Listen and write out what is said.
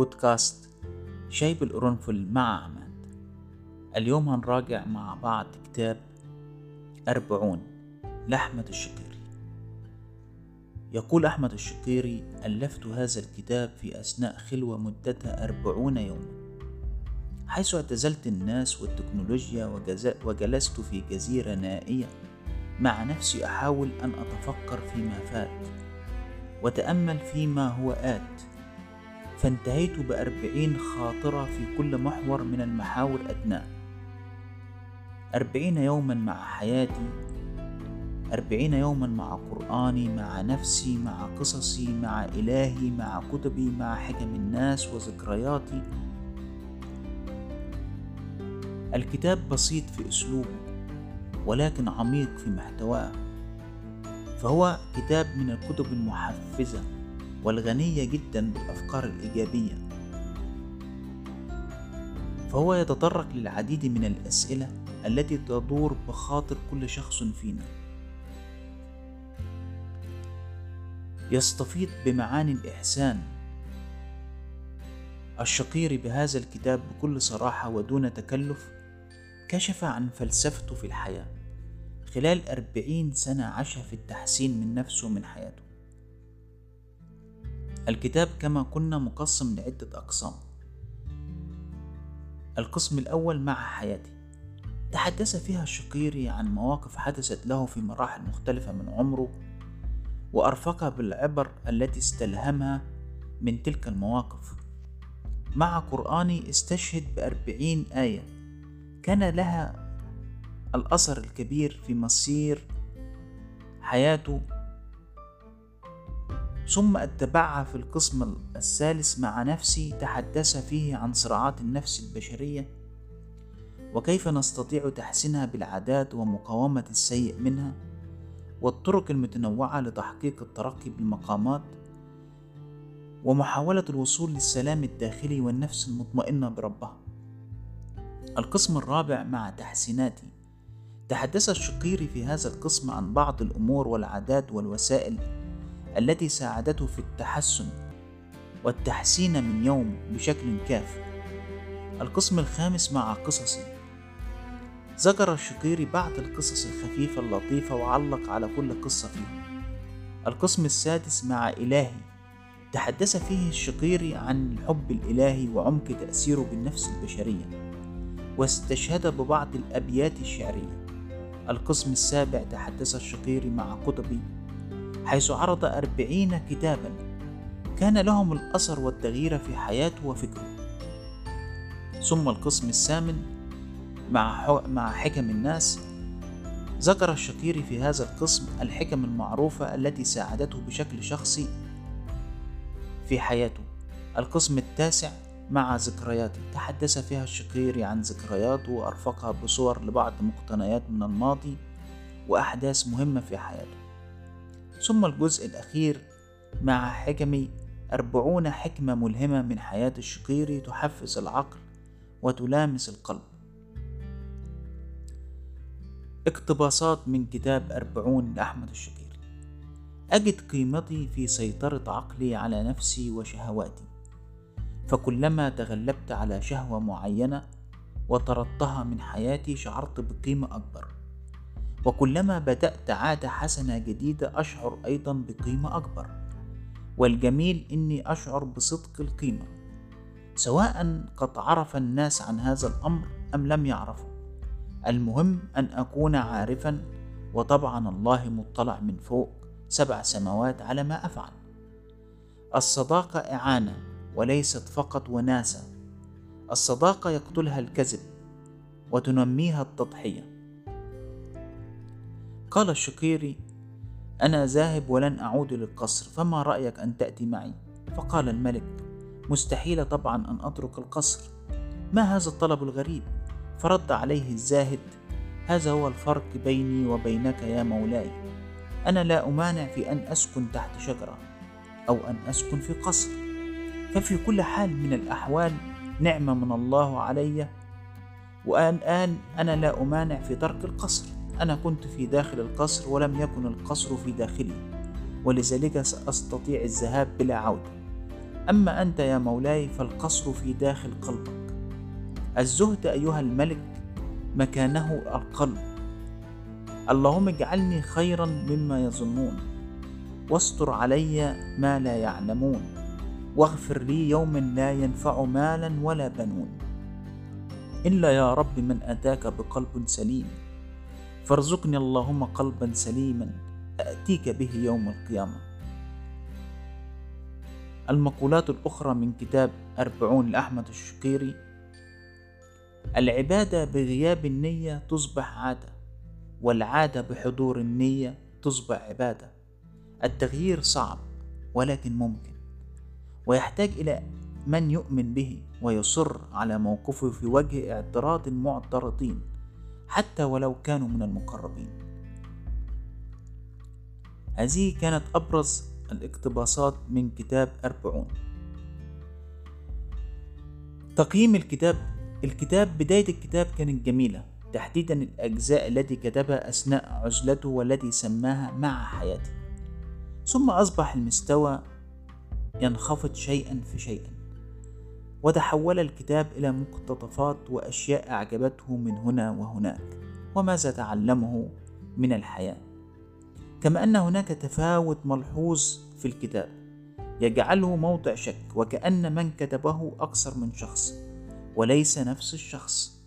بودكاست شاي بالقرنفل مع عماد اليوم هنراجع مع بعض كتاب أربعون لأحمد الشقيري يقول أحمد الشقيري ألفت هذا الكتاب في أثناء خلوة مدتها أربعون يوما حيث اعتزلت الناس والتكنولوجيا وجلست في جزيرة نائية. مع نفسي أحاول أن أتفكر فيما فات وتأمل فيما هو آت. فانتهيت بأربعين خاطرة في كل محور من المحاور أدناه أربعين يوما مع حياتي أربعين يوما مع قرآني مع نفسي مع قصصي مع إلهي مع كتبي مع حكم الناس وذكرياتي. الكتاب بسيط في أسلوبه ولكن عميق في محتواه فهو كتاب من الكتب المحفزة. والغنية جدا بالأفكار الإيجابية. فهو يتطرق للعديد من الأسئلة التي تدور بخاطر كل شخص فينا. يستفيض بمعاني الإحسان الشقيري بهذا الكتاب بكل صراحة ودون تكلف كشف عن فلسفته في الحياة. خلال أربعين سنة عاشها في التحسين من نفسه ومن حياته. الكتاب كما قلنا مقسم لعدة أقسام. القسم الأول مع حياتي. تحدث فيها الشقيري عن مواقف حدثت له في مراحل مختلفة من عمره وأرفقها بالعبر التي استلهمها من تلك المواقف. مع قرآني استشهد بأربعين آية. كان لها الأثر الكبير في مصير حياته ثم اتبعها في القسم الثالث مع نفسي تحدث فيه عن صراعات النفس البشرية وكيف نستطيع تحسينها بالعادات ومقاومة السيء منها والطرق المتنوعة لتحقيق الترقي بالمقامات ومحاولة الوصول للسلام الداخلي والنفس المطمئنة بربها. القسم الرابع مع تحسيناتي تحدث الشقيري في هذا القسم عن بعض الأمور والعادات والوسائل التي ساعدته في التحسن والتحسين من يوم بشكل كاف. القسم الخامس مع قصصي. ذكر الشقيري بعض القصص الخفيفة اللطيفة وعلق على كل قصة فيها القسم السادس مع إلهي. تحدث فيه الشقيري عن الحب الإلهي وعمق تأثيره بالنفس البشرية واستشهد ببعض الأبيات الشعرية. القسم السابع تحدث الشقيري مع قطبي حيث عرض أربعين كتابا. كان لهم الأثر والتغيير في حياته وفكره. ثم القسم الثامن مع, حكم الناس. ذكر الشقيري في هذا القسم الحكم المعروفة التي ساعدته بشكل شخصي في حياته. القسم التاسع مع ذكرياته تحدث فيها الشقيري عن ذكرياته وأرفقها بصور لبعض مقتنيات من الماضي وأحداث مهمة في حياته. ثم الجزء الأخير مع حكمي أربعون حكمة ملهمة من حياة الشقيري تحفز العقل وتلامس القلب. اقتباسات من كتاب أربعون لأحمد الشقيري أجد قيمتي في سيطرة عقلي على نفسي وشهواتي. فكلما تغلبت على شهوة معينة وطردتها من حياتي شعرت بقيمة أكبر. وكلما بدأت عادة حسنة جديدة أشعر أيضا بقيمة أكبر. والجميل إني أشعر بصدق القيمة سواء قد عرف الناس عن هذا الأمر أم لم يعرفوا. المهم أن أكون عارفا وطبعا الله مطلع من فوق سبع سماوات على ما أفعل. الصداقة إعانة وليست فقط وناسة الصداقة يقتلها الكذب وتنميها التضحية. قال الشقيري أنا ذاهب ولن أعود للقصر فما رأيك أن تأتي معي؟ فقال الملك مستحيل طبعا أن أترك القصر. ما هذا الطلب الغريب؟ فرد عليه الزاهد هذا هو الفرق بيني وبينك يا مولاي. أنا لا أمانع في أن أسكن تحت شجرة أو أن أسكن في قصر. ففي كل حال من الأحوال نعمة من الله علي وآن أنا لا أمانع في ترك القصر. أنا كنت في داخل القصر ولم يكن القصر في داخلي ولذلك سأستطيع الذهاب بلا عودة. أما أنت يا مولاي فالقصر في داخل قلبك. الزهد أيها الملك مكانه القلب. اللهم اجعلني خيرا مما يظنون واستر علي ما لا يعلمون واغفر لي يوما لا ينفع مالا ولا بنون. إلا يا رب من أتاك بقلب سليم. فارزقني اللهم قلبا سليما أتيك به يوم القيامة. المقولات الأخرى من كتاب أربعون لأحمد الشقيري العبادة بغياب النية تصبح عادة والعادة بحضور النية تصبح عبادة. التغيير صعب ولكن ممكن ويحتاج إلى من يؤمن به ويصر على موقفه في وجه اعتراض المعترضين. حتى ولو كانوا من المقربين. هذه كانت أبرز الاقتباسات من كتاب أربعون. تقييم الكتاب الكتاب بداية الكتاب كانت جميلة تحديدا الأجزاء التي كتبها أثناء عزلته والتي سماها مع حياتي ثم أصبح المستوى ينخفض شيئا فشيئا وتحول الكتاب إلى مقتطفات وأشياء أعجبته من هنا وهناك وماذا تعلمه من الحياة. كما أن هناك تفاوت ملحوظ في الكتاب يجعله موضع شك وكأن من كتبه أكثر من شخص وليس نفس الشخص.